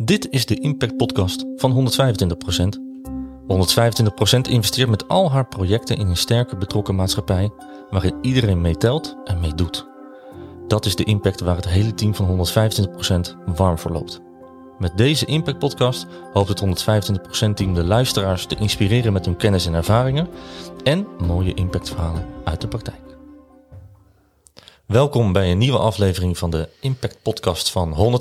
Dit is de Impact Podcast van 125%. 125% investeert met al haar projecten in een sterke betrokken maatschappij waarin iedereen meetelt en meedoet. Dat is de impact waar het hele team van 125% warm voor loopt. Met deze Impact Podcast hoopt het 125% team de luisteraars te inspireren met hun kennis en ervaringen en mooie impactverhalen uit de praktijk. Welkom bij een nieuwe aflevering van de Impact Podcast van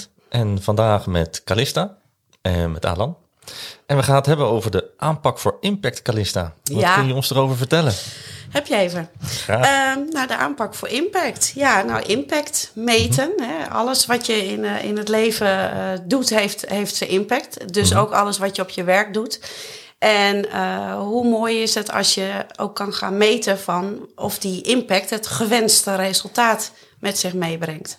125%. En vandaag met Calista en met Alan. En we gaan het hebben over de aanpak voor Impact, Calista. Wat Ja. kun je ons erover vertellen? Heb je even? Graag. Ehm, nou, de aanpak voor impact. Ja, nou, impact meten. Mhm. hè. Alles wat je in, eh, in het leven eh, doet, heeft, heeft zijn impact. Dus Mhm. ook alles wat je op je werk doet. En eh, hoe mooi is het als je ook kan gaan meten van of die impact het gewenste resultaat met zich meebrengt.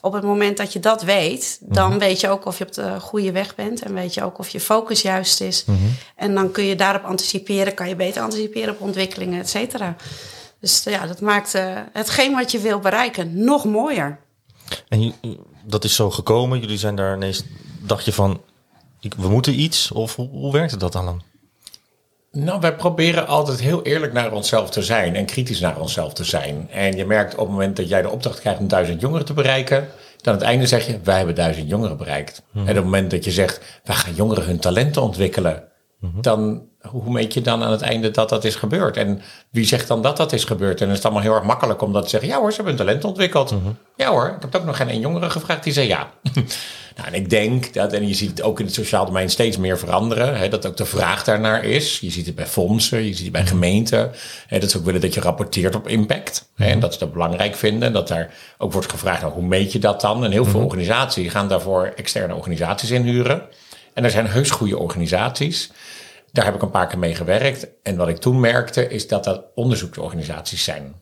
Op het moment dat je dat weet, dan Mhm. weet je ook of je op de goede weg bent. En weet je ook of je focus juist is. Mhm. En dan kun je daarop anticiperen, kan je beter anticiperen op ontwikkelingen, et cetera. Dus ja, dat maakt eh, hetgeen wat je wil bereiken nog mooier. En dat is zo gekomen. Jullie zijn daar ineens, dacht je van, ik- we moeten iets? Of hoe, hoe werkte dat dan? Nou, wij proberen altijd heel eerlijk naar onszelf te zijn en kritisch naar onszelf te zijn. En je merkt op het moment dat jij de opdracht krijgt om duizend jongeren te bereiken, dan aan het einde zeg je, wij hebben duizend jongeren bereikt. En op het moment dat je zegt, wij gaan jongeren hun talenten ontwikkelen, dan hoe meet je dan aan het einde dat dat is gebeurd? En wie zegt dan dat dat is gebeurd? En dan is het allemaal heel erg makkelijk om dat te zeggen, ja hoor, ze hebben hun talent ontwikkeld. Ja hoor, ik heb ook nog geen één jongere gevraagd die zei ja. Nou, en ik denk dat, en je ziet het ook in het sociaal domein steeds meer veranderen, hè, dat ook de vraag daarnaar is. Je ziet het bij fondsen, je ziet het bij gemeenten. Hè, dat ze ook willen dat je rapporteert op impact. Hè, en dat ze dat belangrijk vinden. Dat daar ook wordt gevraagd, nou, hoe meet je dat dan? En heel veel organisaties gaan daarvoor externe organisaties inhuren. En er zijn heus goede organisaties. Daar heb ik een paar keer mee gewerkt. En wat ik toen merkte, is dat dat onderzoeksorganisaties zijn.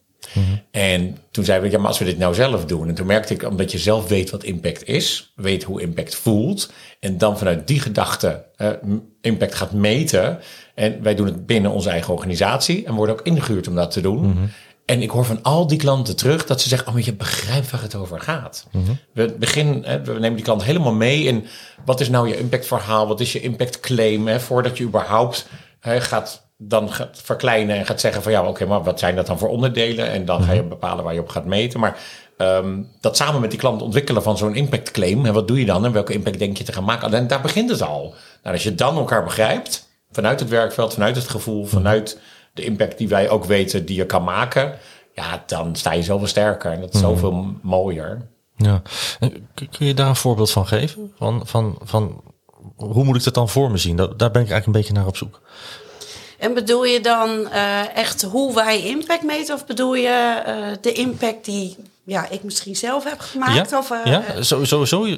En toen zeiden we, ja, maar als we dit nou zelf doen. En toen merkte ik, omdat je zelf weet wat impact is, weet hoe impact voelt. En dan vanuit die gedachte impact gaat meten. En wij doen het binnen onze eigen organisatie. En worden ook ingehuurd om dat te doen. En ik hoor van al die klanten terug dat ze zeggen, oh, maar je begrijpt waar het over gaat. We, begin, hè, we nemen die klant helemaal mee in wat is nou je impactverhaal? Wat is je impactclaim? Hè, voordat je überhaupt hè, gaat dan gaat verkleinen en gaat zeggen van ja, oké, maar wat zijn dat dan voor onderdelen? En dan ga je bepalen waar je op gaat meten. Maar ehm, dat samen met die klant ontwikkelen van zo'n impactclaim. En wat doe je dan? En welke impact denk je te gaan maken? En daar begint het al. Nou, als je dan elkaar begrijpt, vanuit het werkveld, vanuit het gevoel, vanuit de impact die wij ook weten die je kan maken. Ja, dan sta je zoveel sterker en dat is zoveel mooier. Ja. En Kun je daar een voorbeeld van geven? Van, van, van hoe moet ik dat dan voor me zien? Dat, daar ben ik eigenlijk een beetje naar op zoek. En bedoel je dan eh, echt hoe wij impact meten? Of bedoel je eh, de impact die ja, ik misschien zelf heb gemaakt? ja, Of, eh, ja? Zo- sowieso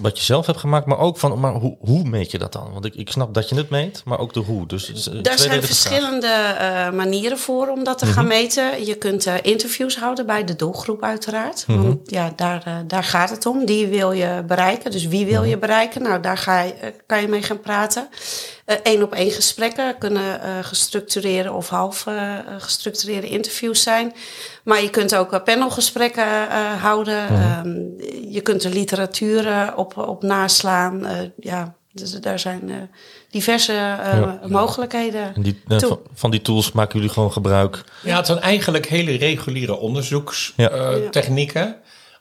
wat je zelf hebt gemaakt, maar ook van, maar hoe, hoe meet je dat dan? Want ik, ik snap dat je het meet, maar ook de hoe. Dus, is een Daar zijn verschillende eh, manieren voor om dat te gaan meten. Je kunt eh, interviews houden bij de doelgroep uiteraard. Want ja, daar, eh, daar gaat het om. Die wil je bereiken. Dus wie wil je bereiken? Nou, daar ga je, eh, kan je mee gaan praten. Eén op één gesprekken kunnen eh, gestructureerde of half eh, gestructureerde interviews zijn. Maar je kunt ook eh, panelgesprekken eh, houden. Ehm, je kunt er literatuur eh, op, op naslaan. Eh, ja, dus daar zijn eh, diverse eh, Ja. mogelijkheden. En die, eh, toe. van, van die tools maken jullie gewoon gebruik. Ja, het zijn eigenlijk hele reguliere Ja.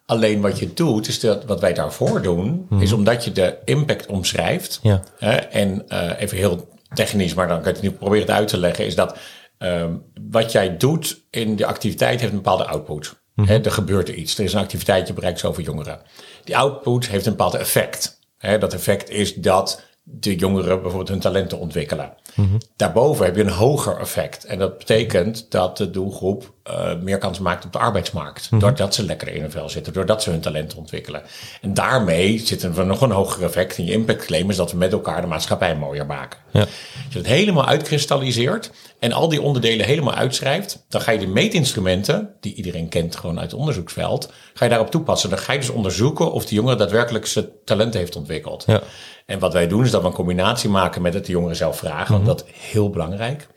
Alleen wat je doet, is dat wat wij daarvoor doen, is omdat je de impact omschrijft. Ja. Hè, en eh, even heel technisch, maar dan kan je het nu proberen het uit te leggen, is dat ehm, wat jij doet in de activiteit heeft een bepaalde output. Hè, er gebeurt er iets. Er is een activiteit, je bereikt zoveel jongeren. Die output heeft een bepaald effect. Hè, dat effect is dat de jongeren bijvoorbeeld hun talenten ontwikkelen. Daarboven heb je een hoger effect. En dat betekent dat de doelgroep eh, meer kans maakt op de arbeidsmarkt. Doordat ze lekker in hun vel zitten, doordat ze hun talenten ontwikkelen. En daarmee zitten we nog een hoger effect in je impactclaim, is dat we met elkaar de maatschappij mooier maken. Ja. Als je het helemaal uitkristalliseert en al die onderdelen helemaal uitschrijft, dan ga je de meetinstrumenten, die iedereen kent gewoon uit het onderzoeksveld, ga je daarop toepassen. Dan ga je dus onderzoeken of die jongere daadwerkelijk zijn talenten heeft ontwikkeld. Ja. En wat wij doen is dat we een combinatie maken met het de jongeren zelf vragen, want dat is heel belangrijk.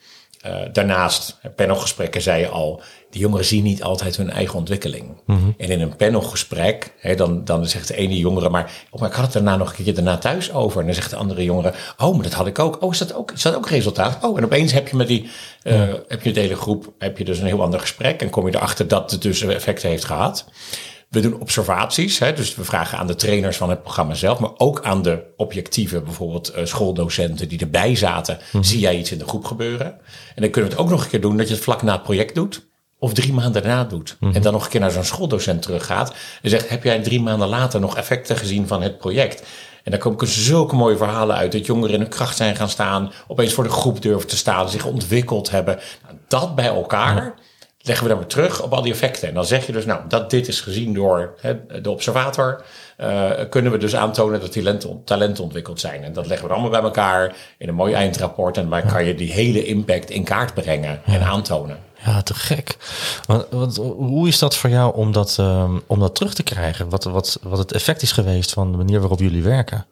Uh, daarnaast, panelgesprekken zei je al, die jongeren zien niet altijd hun eigen ontwikkeling. En in een panelgesprek, hè, dan, dan zegt de ene jongere, maar, oh, maar ik had het daarna nog een keertje daarna thuis over. En dan zegt de andere jongere, oh, maar dat had ik ook. Oh, is dat ook, is dat ook resultaat? Oh, en opeens heb je met die, uh, heb je de hele groep, heb je dus een heel ander gesprek. En kom je erachter dat het dus effecten heeft gehad. We doen observaties, hè, dus we vragen aan de trainers van het programma zelf, maar ook aan de objectieve, bijvoorbeeld uh, schooldocenten die erbij zaten. Zie jij iets in de groep gebeuren? En dan kunnen we het ook nog een keer doen dat je het vlak na het project doet. Of drie maanden daarna doet. En dan nog een keer naar zo'n schooldocent teruggaat. En zegt, heb jij drie maanden later nog effecten gezien van het project? En daar komen zulke mooie verhalen uit. Dat jongeren in hun kracht zijn gaan staan. Opeens voor de groep durven te staan. Zich ontwikkeld hebben. Nou, dat bij elkaar leggen we dan weer terug op al die effecten. En dan zeg je dus, nou, dat dit is gezien door hè, de observator, uh, kunnen we dus aantonen dat talenten, talenten ontwikkeld zijn. En dat leggen we allemaal bij elkaar in een mooi eindrapport. En dan kan je die hele impact in kaart brengen en aantonen. Ja, te gek. Want, want, hoe is dat voor jou om dat, um, om dat terug te krijgen? Wat, wat, wat het effect is geweest van de manier waarop jullie werken?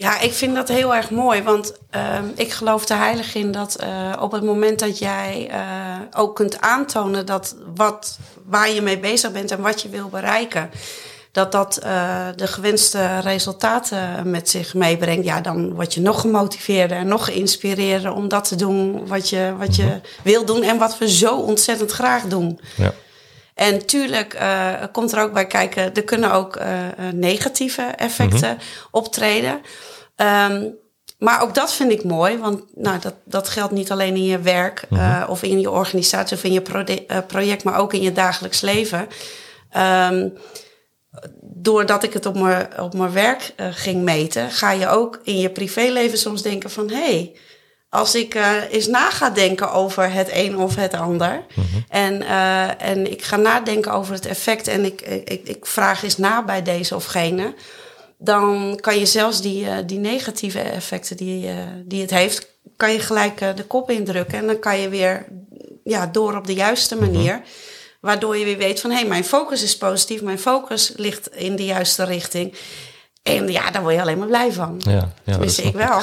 Ja, ik vind dat heel erg mooi. Want uh, ik geloof er heilig in dat uh, op het moment dat jij uh, ook kunt aantonen dat wat, waar je mee bezig bent en wat je wil bereiken, dat dat uh, de gewenste resultaten met zich meebrengt, ja, dan word je nog gemotiveerder en nog geïnspireerder om dat te doen wat je, wat je mm-hmm. wil doen en wat we zo ontzettend graag doen. Ja. En tuurlijk uh, komt er ook bij kijken, er kunnen ook uh, negatieve effecten mm -hmm. optreden. Um, maar ook dat vind ik mooi, want nou, dat, dat geldt niet alleen in je werk mm -hmm. uh, of in je organisatie of in je pro project, maar ook in je dagelijks leven. Um, doordat ik het op mijn, op mijn werk uh, ging meten, ga je ook in je privéleven soms denken van hé, hey, als ik uh, eens na ga denken over het een of het ander. Mm -hmm. en, uh, en ik ga nadenken over het effect en ik, ik, ik vraag eens na bij deze of gene. Dan kan je zelfs die, uh, die negatieve effecten die, die het heeft, kan je gelijk de kop indrukken. En dan kan je weer ja, door op de juiste manier. Mm -hmm. Waardoor je weer weet van hé, hey, mijn focus is positief, mijn focus ligt in de juiste richting. En ja, daar word je alleen maar blij van. Ja, ja Tenminste, ik wel.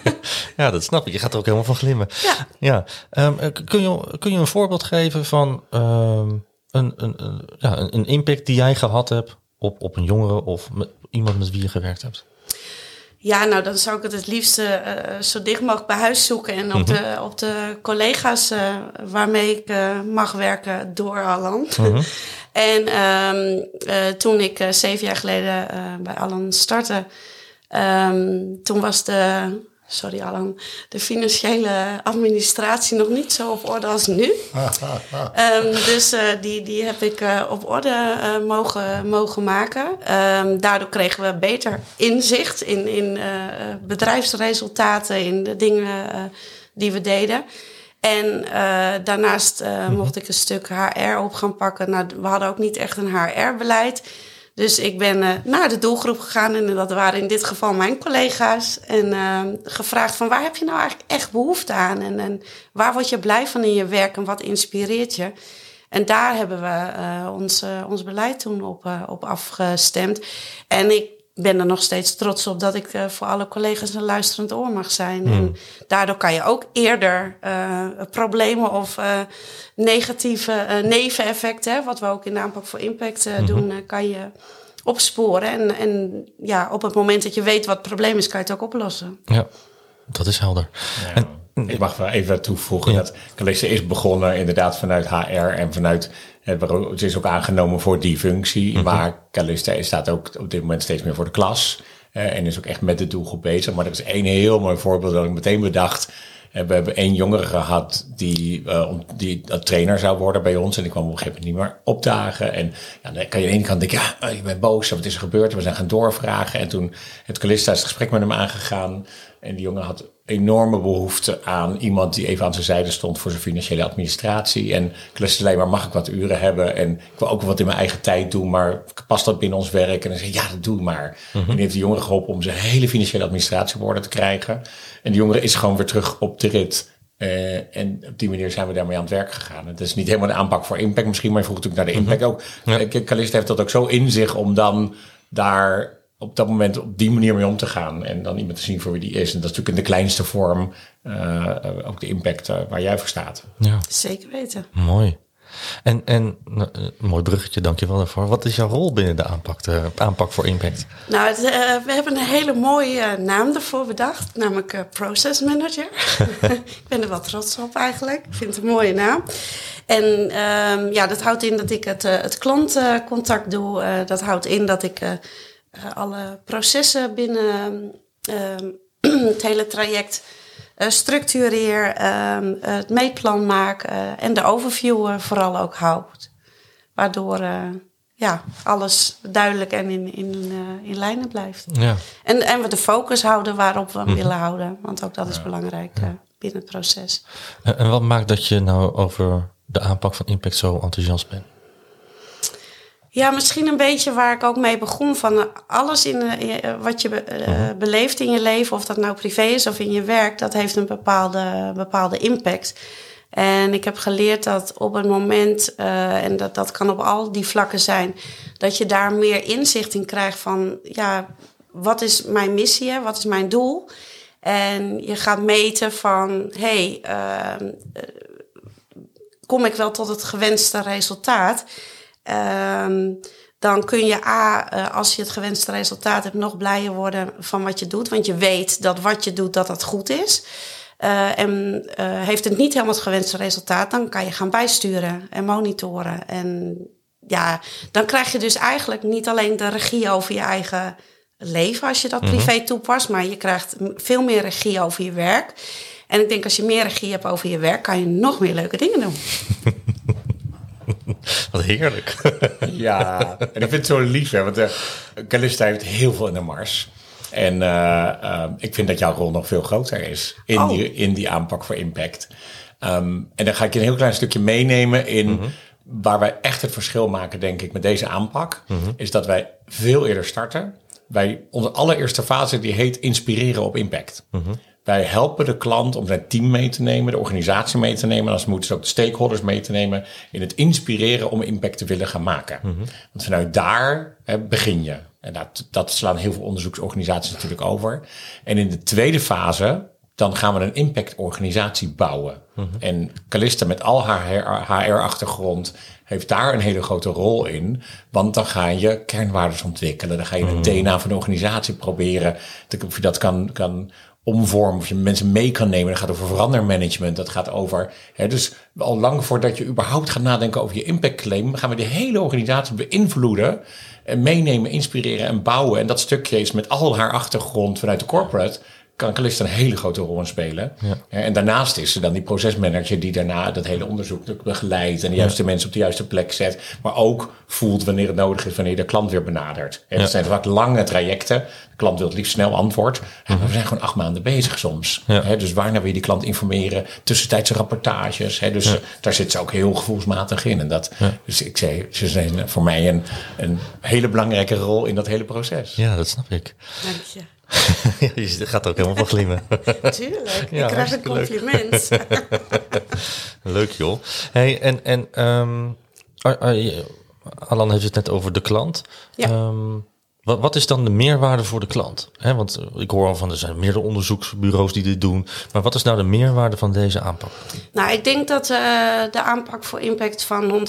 ja, dat snap ik. Je gaat er ook helemaal van glimmen. Ja. ja. Um, kun, je, kun je een voorbeeld geven van um, een, een, een, ja, een impact die jij gehad hebt op, op een jongere of met, iemand met wie je gewerkt hebt? Ja, nou dan zou ik het het liefst uh, zo dicht mogelijk bij huis zoeken. En op, mm -hmm. de, op de collega's uh, waarmee ik uh, mag werken door Allan. Mm -hmm. en um, toen ik zeven jaar geleden bij Allan startte, um, toen was de sorry Alan, de financiële administratie nog niet zo op orde als nu. um, dus uh, die, die heb ik uh, op orde uh, mogen, mogen maken. Um, daardoor kregen we beter inzicht in, in bedrijfsresultaten, in de dingen die we deden. En daarnaast mhm. mocht ik een stuk HR op gaan pakken. Nou, we hadden ook niet echt een HR-beleid. Dus ik ben uh, naar de doelgroep gegaan en dat waren in dit geval mijn collega's. En uh, gevraagd van waar heb je nou eigenlijk echt behoefte aan? En, en waar word je blij van in je werk en wat inspireert je? En daar hebben we uh, ons, ons beleid toen op, op afgestemd. En ik ben er nog steeds trots op dat ik uh, voor alle collega's een luisterend oor mag zijn. Mm. En daardoor kan je ook eerder uh, problemen of uh, negatieve neveneffecten, wat we ook in de aanpak voor impact mm -hmm. doen, kan je opsporen. En, en ja, op het moment dat je weet wat het probleem is, kan je het ook oplossen. Ja, dat is helder. Ja. En, ik mag wel even toevoegen ja. dat Calista is begonnen inderdaad vanuit HR en vanuit het is ook aangenomen voor die functie, mm -hmm. maar Calista staat ook op dit moment steeds meer voor de klas. Uh, en is ook echt met de doelgroep bezig. Maar er is één heel mooi voorbeeld dat ik meteen bedacht. Uh, we hebben één jongere gehad die, uh, die trainer zou worden bij ons. En die kwam op een gegeven moment niet meer opdagen. En ja, dan kan je aan de ene kant denken, ja, je bent boos. Wat is er gebeurd? We zijn gaan doorvragen. En toen het Calista is het gesprek met hem aangegaan. En die jongen had enorme behoefte aan iemand die even aan zijn zijde stond voor zijn financiële administratie. En ik alleen maar, mag ik wat uren hebben? En ik wil ook wat in mijn eigen tijd doen, maar past dat binnen ons werk? En dan zei ja, dat doe maar. Mm -hmm. En die heeft de jongen geholpen om zijn hele financiële administratie op orde te krijgen. En die jongere is gewoon weer terug op de rit. Uh, en op die manier zijn we daarmee aan het werk gegaan. Het is niet helemaal de aanpak voor impact misschien, maar je vroeg natuurlijk naar de impact mm -hmm. ook. Ja. Calista heeft dat ook zo in zich om dan daar op dat moment op die manier mee om te gaan. En dan iemand te zien voor wie die is. En dat is natuurlijk in de kleinste vorm uh, ook de impact uh, waar jij voor staat. Ja. Zeker weten. Mooi. En, en uh, mooi bruggetje, dankjewel daarvoor. Wat is jouw rol binnen de aanpak, de aanpak voor impact? Nou, het, we hebben een hele mooie naam ervoor bedacht, namelijk Process Manager. ik ben er wel trots op eigenlijk. Ik vind het een mooie naam. En um, ja, dat houdt in dat ik het, het klantcontact doe. dat houdt in dat ik alle processen binnen ehm, het hele traject uh, structureer, ehm, het meetplan maak uh, en de overview vooral ook houdt. Waardoor ja, alles duidelijk en in, in, in lijnen blijft. Ja. En, en we de focus houden waarop we mm. willen houden. Want ook dat is belangrijk binnen het proces. En, en wat maakt dat je nou over de aanpak van impact zo enthousiast bent? Ja, misschien een beetje waar ik ook mee begon. Van alles in, uh, wat je uh, beleeft in je leven, of dat nou privé is of in je werk, dat heeft een bepaalde, bepaalde impact. En ik heb geleerd dat op het moment, uh, en dat, dat kan op al die vlakken zijn, dat je daar meer inzicht in krijgt van, ja, wat is mijn missie, wat is mijn doel? En je gaat meten van, hé, hey, ehm, kom ik wel tot het gewenste resultaat? Um, dan kun je A, uh, als je het gewenste resultaat hebt, nog blijer worden van wat je doet. Want je weet dat wat je doet, dat dat goed is. Uh, en uh, heeft het niet helemaal het gewenste resultaat, dan kan je gaan bijsturen en monitoren. En ja, dan krijg je dus eigenlijk niet alleen de regie over je eigen leven als je dat mhm. privé toepast, maar je krijgt veel meer regie over je werk. En ik denk als je meer regie hebt over je werk, kan je nog meer leuke dingen doen. Wat heerlijk. ja, en ik vind het zo lief, hè, want uh, Calista heeft heel veel in de mars. En uh, uh, ik vind dat jouw rol nog veel groter is in, oh. die, in die aanpak voor impact. Um, en dan ga ik je een heel klein stukje meenemen in mm -hmm. waar wij echt het verschil maken, denk ik, met deze aanpak. Mm -hmm. Is dat wij veel eerder starten. Wij, onze allereerste fase die heet inspireren op impact. Mm -hmm. Wij helpen de klant om zijn team mee te nemen, de organisatie mee te nemen. En als moeten ze ook de stakeholders mee te nemen in het inspireren om impact te willen gaan maken. Mm -hmm. Want vanuit daar hè, begin je. En dat, dat slaan heel veel onderzoeksorganisaties natuurlijk over. En in de tweede fase, dan gaan we een impactorganisatie bouwen. Mm -hmm. En Calista met al haar HR-achtergrond heeft daar een hele grote rol in. Want dan ga je kernwaarden ontwikkelen. Dan ga je het DNA van de organisatie proberen. Of je dat kan, kan omvormen, of je mensen mee kan nemen. Dat gaat over verandermanagement. Dat gaat over. Hè, dus al lang voordat je überhaupt gaat nadenken over je impactclaim, gaan we de hele organisatie beïnvloeden. En meenemen, inspireren en bouwen. En dat stukje is met al haar achtergrond vanuit de corporate kan Calista een hele grote rol in spelen. Ja. En daarnaast is er dan die procesmanager die daarna dat hele onderzoek begeleidt en de juiste ja. mensen op de juiste plek zet. Maar ook voelt wanneer het nodig is, wanneer de klant weer benadert. En dat zijn vaak lange trajecten. De klant wil het liefst snel antwoord. -hmm. we zijn gewoon acht maanden bezig soms. Ja. dus waarna wil je die klant informeren? Tussentijdse rapportages. dus daar zit ze ook heel gevoelsmatig in. En dat, Dus ik zei, ze zijn voor mij een, een hele belangrijke rol in dat hele proces. Ja, dat snap ik. Dank je. je gaat ook helemaal van glimmen. Tuurlijk, ja, ik krijg een compliment. Leuk, joh. Hey, en en um, Alan heeft het net over de klant. Ja. Um, wat, wat, is dan de meerwaarde voor de klant? He, want eh, ik hoor al van er zijn meerdere onderzoeksbureaus die dit doen. Maar wat is nou de meerwaarde van deze aanpak? Nou, ik denk dat uh, de aanpak voor impact van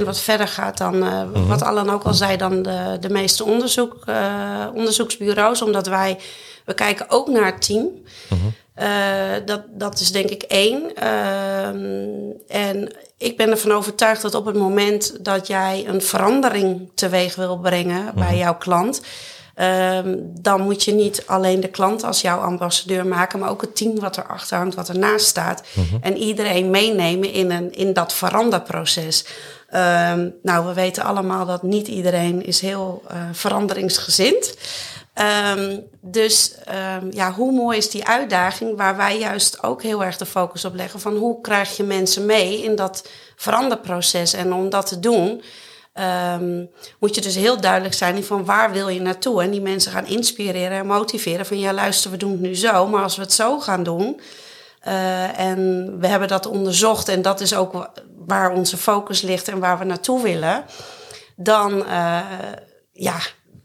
125% wat verder gaat dan uh, mm -hmm. wat Alan ook al zei, dan de, de meeste onderzoek, onderzoeksbureaus. Omdat wij, we kijken ook naar het team. Mm -hmm. dat, dat is denk ik één. en ik ben ervan overtuigd dat op het moment dat jij een verandering teweeg wil brengen bij mhm. jouw klant, um, dan moet je niet alleen de klant als jouw ambassadeur maken, maar ook het team wat erachter hangt, wat ernaast staat. Mhm. En iedereen meenemen in, een, in dat veranderproces. Um, nou, we weten allemaal dat niet iedereen is heel uh, veranderingsgezind. Um, dus um, ja, hoe mooi is die uitdaging waar wij juist ook heel erg de focus op leggen van hoe krijg je mensen mee in dat veranderproces en om dat te doen. Um, moet je dus heel duidelijk zijn van waar wil je naartoe. En die mensen gaan inspireren en motiveren van ja luister we doen het nu zo, maar als we het zo gaan doen. Uh, en we hebben dat onderzocht en dat is ook waar onze focus ligt en waar we naartoe willen. Dan uh, ja,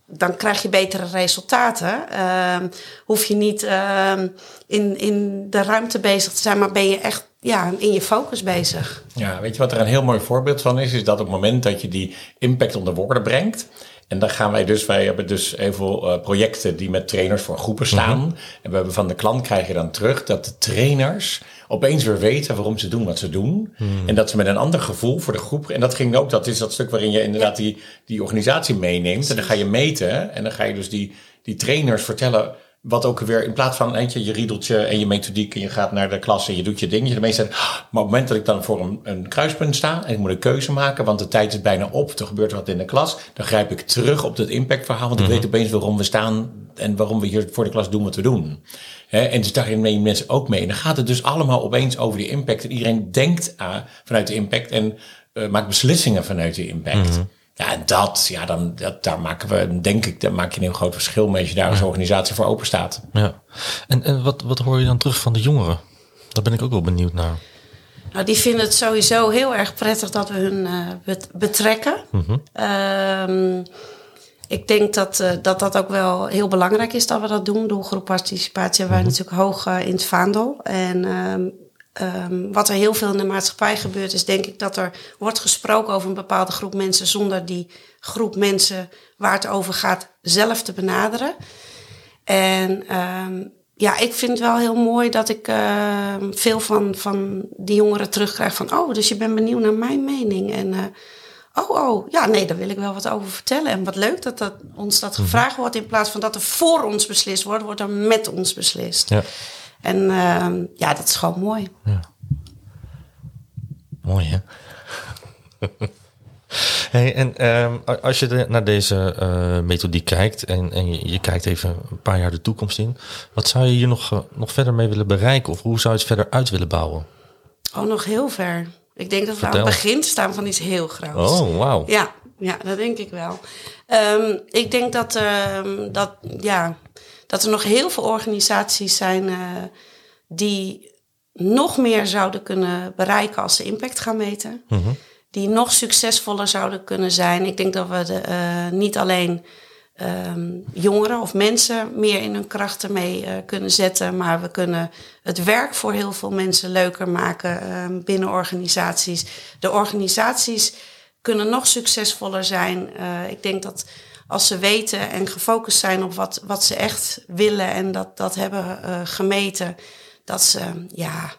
dan krijg je betere resultaten. Ehm, hoef je niet ehm, in, in de ruimte bezig te zijn, maar ben je echt ja, in je focus bezig. Ja, weet je wat er een heel mooi voorbeeld van is? Is dat op het moment dat je die impact onder woorden brengt. En dan gaan wij dus, wij hebben dus heel veel uh, projecten die met trainers voor groepen staan. Mhm. En we hebben van de klant krijg je dan terug dat de trainers opeens weer weten waarom ze doen wat ze doen. Hmm. En dat ze met een ander gevoel voor de groep. En dat ging ook, dat is dat stuk waarin je inderdaad die, die organisatie meeneemt. En dan ga je meten. En dan ga je dus die, die trainers vertellen. Wat ook weer in plaats van eentje, je riedeltje en je methodiek en je gaat naar de klas en je doet je ding. De meeste maar op het moment dat ik dan voor een, een kruispunt sta en ik moet een keuze maken, want de tijd is bijna op, er gebeurt wat in de klas, dan grijp ik terug op dat impactverhaal, want ik mhm. weet opeens waarom we staan en waarom we hier voor de klas doen wat we doen. en dus daarin nemen mensen ook mee. En dan gaat het dus allemaal opeens over die impact. En iedereen denkt aan, vanuit de impact en uh, maakt beslissingen vanuit die impact. Mhm. Ja, en dat, ja, dan, dat, daar maken we, denk ik, daar maak je een heel groot verschil mee als je daar als organisatie voor open staat. Ja. En, en wat, wat hoor je dan terug van de jongeren? Daar ben ik ook wel benieuwd naar. Nou, die vinden het sowieso heel erg prettig dat we hun uh, betrekken. Mm ik denk dat, uh, dat dat ook wel heel belangrijk is dat we dat doen. Doelgroepparticipatie hebben wij mhm. natuurlijk hoog uh, in het vaandel. En um, um, wat er heel veel in de maatschappij gebeurt, is denk ik dat er wordt gesproken over een bepaalde groep mensen zonder die groep mensen waar het over gaat zelf te benaderen. En um, ja, ik vind het wel heel mooi dat ik uh, veel van, van die jongeren terugkrijg van, oh, dus je bent benieuwd naar mijn mening. En uh, Oh, oh, ja, nee, daar wil ik wel wat over vertellen. En wat leuk dat, dat ons dat mhm. gevraagd wordt. In plaats van dat er voor ons beslist wordt, wordt er met ons beslist. Ja. En uh, ja, dat is gewoon mooi. Ja. Mooi, hè? hey, en um, als je naar deze uh, methodiek kijkt en, en je, je, kijkt even een paar jaar de toekomst in, wat zou je hier nog, uh, nog verder mee willen bereiken? Of hoe zou je het verder uit willen bouwen? Oh, nog heel ver. Ik denk dat we aan het begin staan van iets heel groots. Oh, wauw. Ja, ja, dat denk ik wel. Um, ik denk dat, um, dat, ja, dat er nog heel veel organisaties zijn uh, die nog meer zouden kunnen bereiken als ze impact gaan meten. Mm -hmm. Die nog succesvoller zouden kunnen zijn. Ik denk dat we de, uh, niet alleen um, jongeren of mensen meer in hun krachten mee uh, kunnen zetten. Maar we kunnen het werk voor heel veel mensen leuker maken um, binnen organisaties. De organisaties kunnen nog succesvoller zijn. Ik denk dat als ze weten en gefocust zijn op wat, wat ze echt willen en dat, dat hebben uh, gemeten, dat ze ja,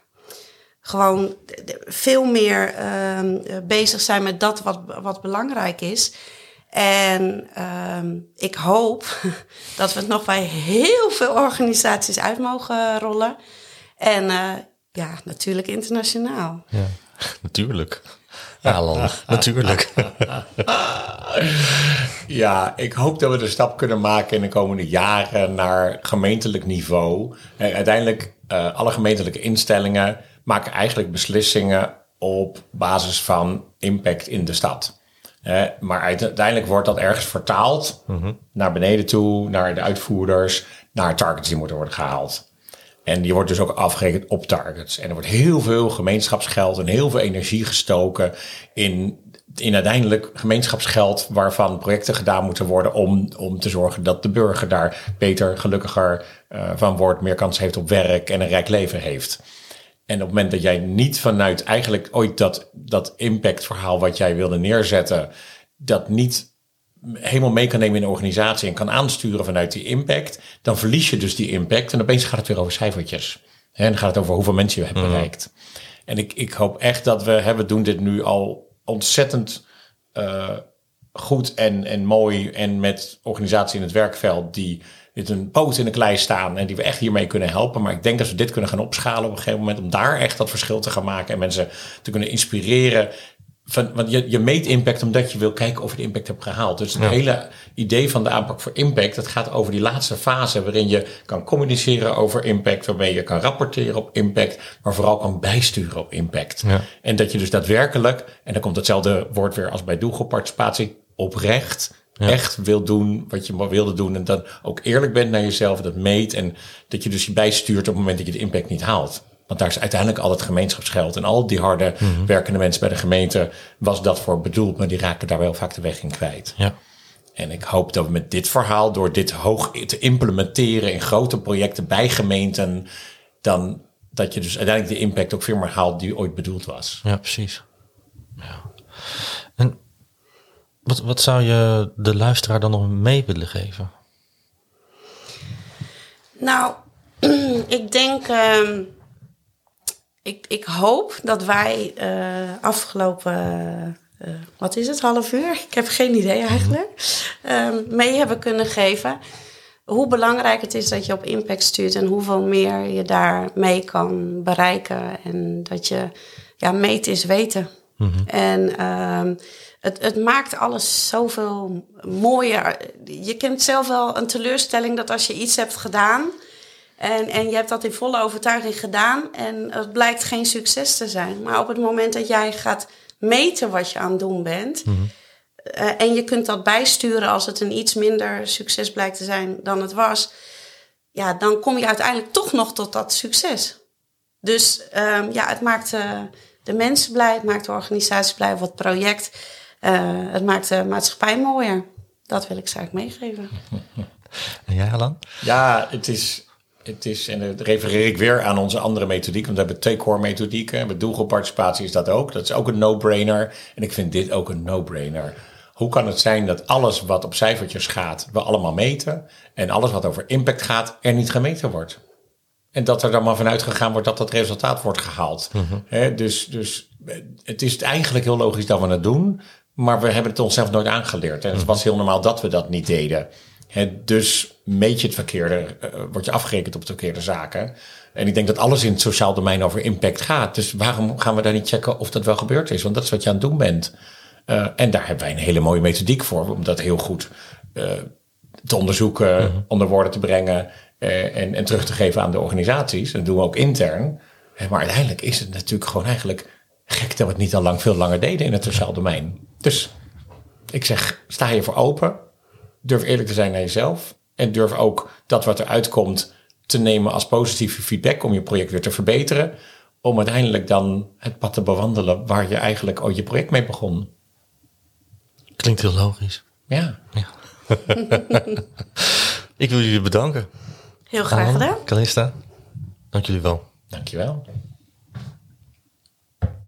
gewoon veel meer uh, bezig zijn met dat wat, wat belangrijk is. En um, ik hoop dat we het nog bij heel veel organisaties uit mogen rollen. En uh, ja, natuurlijk internationaal. Ja, natuurlijk. Natuurlijk. ja, ik hoop dat we de stap kunnen maken in de komende jaren naar gemeentelijk niveau. En uiteindelijk, uh, alle gemeentelijke instellingen maken eigenlijk beslissingen op basis van impact in de stad maar uiteindelijk wordt dat ergens vertaald mhm. naar beneden toe, naar de uitvoerders, naar targets die moeten worden gehaald. En die wordt dus ook afgerekend op targets. En er wordt heel veel gemeenschapsgeld en heel veel energie gestoken in, in uiteindelijk gemeenschapsgeld waarvan projecten gedaan moeten worden om, om te zorgen dat de burger daar beter, gelukkiger uh, van wordt, meer kans heeft op werk en een rijk leven heeft. En op het moment dat jij niet vanuit eigenlijk ooit dat, dat impactverhaal wat jij wilde neerzetten, dat niet helemaal mee kan nemen in de organisatie en kan aansturen vanuit die impact, dan verlies je dus die impact en opeens gaat het weer over cijfertjes. En dan gaat het over hoeveel mensen je hebt mhm. bereikt. En ik, ik hoop echt dat we, hè, we doen dit nu al ontzettend uh, goed en, en mooi en met organisatie in het werkveld die met een poot in de klei staan en die we echt hiermee kunnen helpen. Maar ik denk dat we dit kunnen gaan opschalen op een gegeven moment om daar echt dat verschil te gaan maken en mensen te kunnen inspireren. Van, want je, je meet impact omdat je wil kijken of je de impact hebt gehaald. Dus het hele idee van de aanpak voor impact, dat gaat over die laatste fase waarin je kan communiceren over impact, waarmee je kan rapporteren op impact, maar vooral kan bijsturen op impact. Ja. En dat je dus daadwerkelijk, en dan komt hetzelfde woord weer als bij doelgroepparticipatie, oprecht echt wil doen wat je wilde doen. En dan ook eerlijk bent naar jezelf, dat meet. En dat je dus je bijstuurt op het moment dat je de impact niet haalt. Want daar is uiteindelijk al het gemeenschapsgeld. En al die harde mhm. werkende mensen bij de gemeente was dat voor bedoeld. Maar die raken daar wel vaak de weg in kwijt. Ja. En ik hoop dat we met dit verhaal, door dit hoog te implementeren in grote projecten bij gemeenten, dan dat je dus uiteindelijk de impact ook veel meer haalt die ooit bedoeld was. Ja, precies. Ja. En wat, wat zou je de luisteraar dan nog mee willen geven? Nou, ik denk. ehm, ik, ik hoop dat wij eh, afgelopen. eh, wat is het, half uur? Ik heb geen idee eigenlijk. ehm, mee hebben kunnen geven. Hoe belangrijk het is dat je op impact stuurt en hoeveel meer je daarmee kan bereiken. En dat je, ja, meten is weten. En ehm, het, het maakt alles zoveel mooier. Je kent zelf wel een teleurstelling dat als je iets hebt gedaan. En, en je hebt dat in volle overtuiging gedaan. En het blijkt geen succes te zijn. Maar op het moment dat jij gaat meten wat je aan het doen bent. eh, en je kunt dat bijsturen als het een iets minder succes blijkt te zijn dan het was. Ja, dan kom je uiteindelijk toch nog tot dat succes. Dus ehm, ja, het maakt eh, de mensen blij, het maakt de organisatie blij of het project. Eh, het maakt de maatschappij mooier. Dat wil ik ze eigenlijk meegeven. En jij, Alan? Ja, het is, het is, en dan refereer ik weer aan onze andere methodiek, want we hebben twee core methodieken. Met doelgroepparticipatie is dat ook. Dat is ook een no-brainer. En ik vind dit ook een no-brainer. Hoe kan het zijn dat alles wat op cijfertjes gaat, we allemaal meten. En alles wat over impact gaat, er niet gemeten wordt? En dat er dan maar vanuit gegaan wordt dat dat resultaat wordt gehaald. Hè, dus, dus het is eigenlijk heel logisch dat we het doen. Maar we hebben het onszelf nooit aangeleerd. En het was heel normaal dat we dat niet deden. Dus meet je het verkeerde, eh, word je afgerekend op de verkeerde zaken. En ik denk dat alles in het sociaal domein over impact gaat. Dus waarom gaan we daar niet checken of dat wel gebeurd is? Want dat is wat je aan het doen bent. Eh, en daar hebben wij een hele mooie methodiek voor. Om dat heel goed eh, te onderzoeken, onder woorden te brengen en, en terug te geven aan de organisaties. Dat doen we ook intern. Maar uiteindelijk is het natuurlijk gewoon eigenlijk gek dat we het niet al lang veel langer deden in het sociaal domein. Dus ik zeg, sta je voor open. Durf eerlijk te zijn naar jezelf. En durf ook dat wat eruit komt te nemen als positieve feedback om je project weer te verbeteren. Om uiteindelijk dan het pad te bewandelen waar je eigenlijk ooit je project mee begon. Klinkt heel logisch. Ja. Ik wil jullie bedanken. Heel graag gedaan. Calista, dank jullie wel. Dankjewel.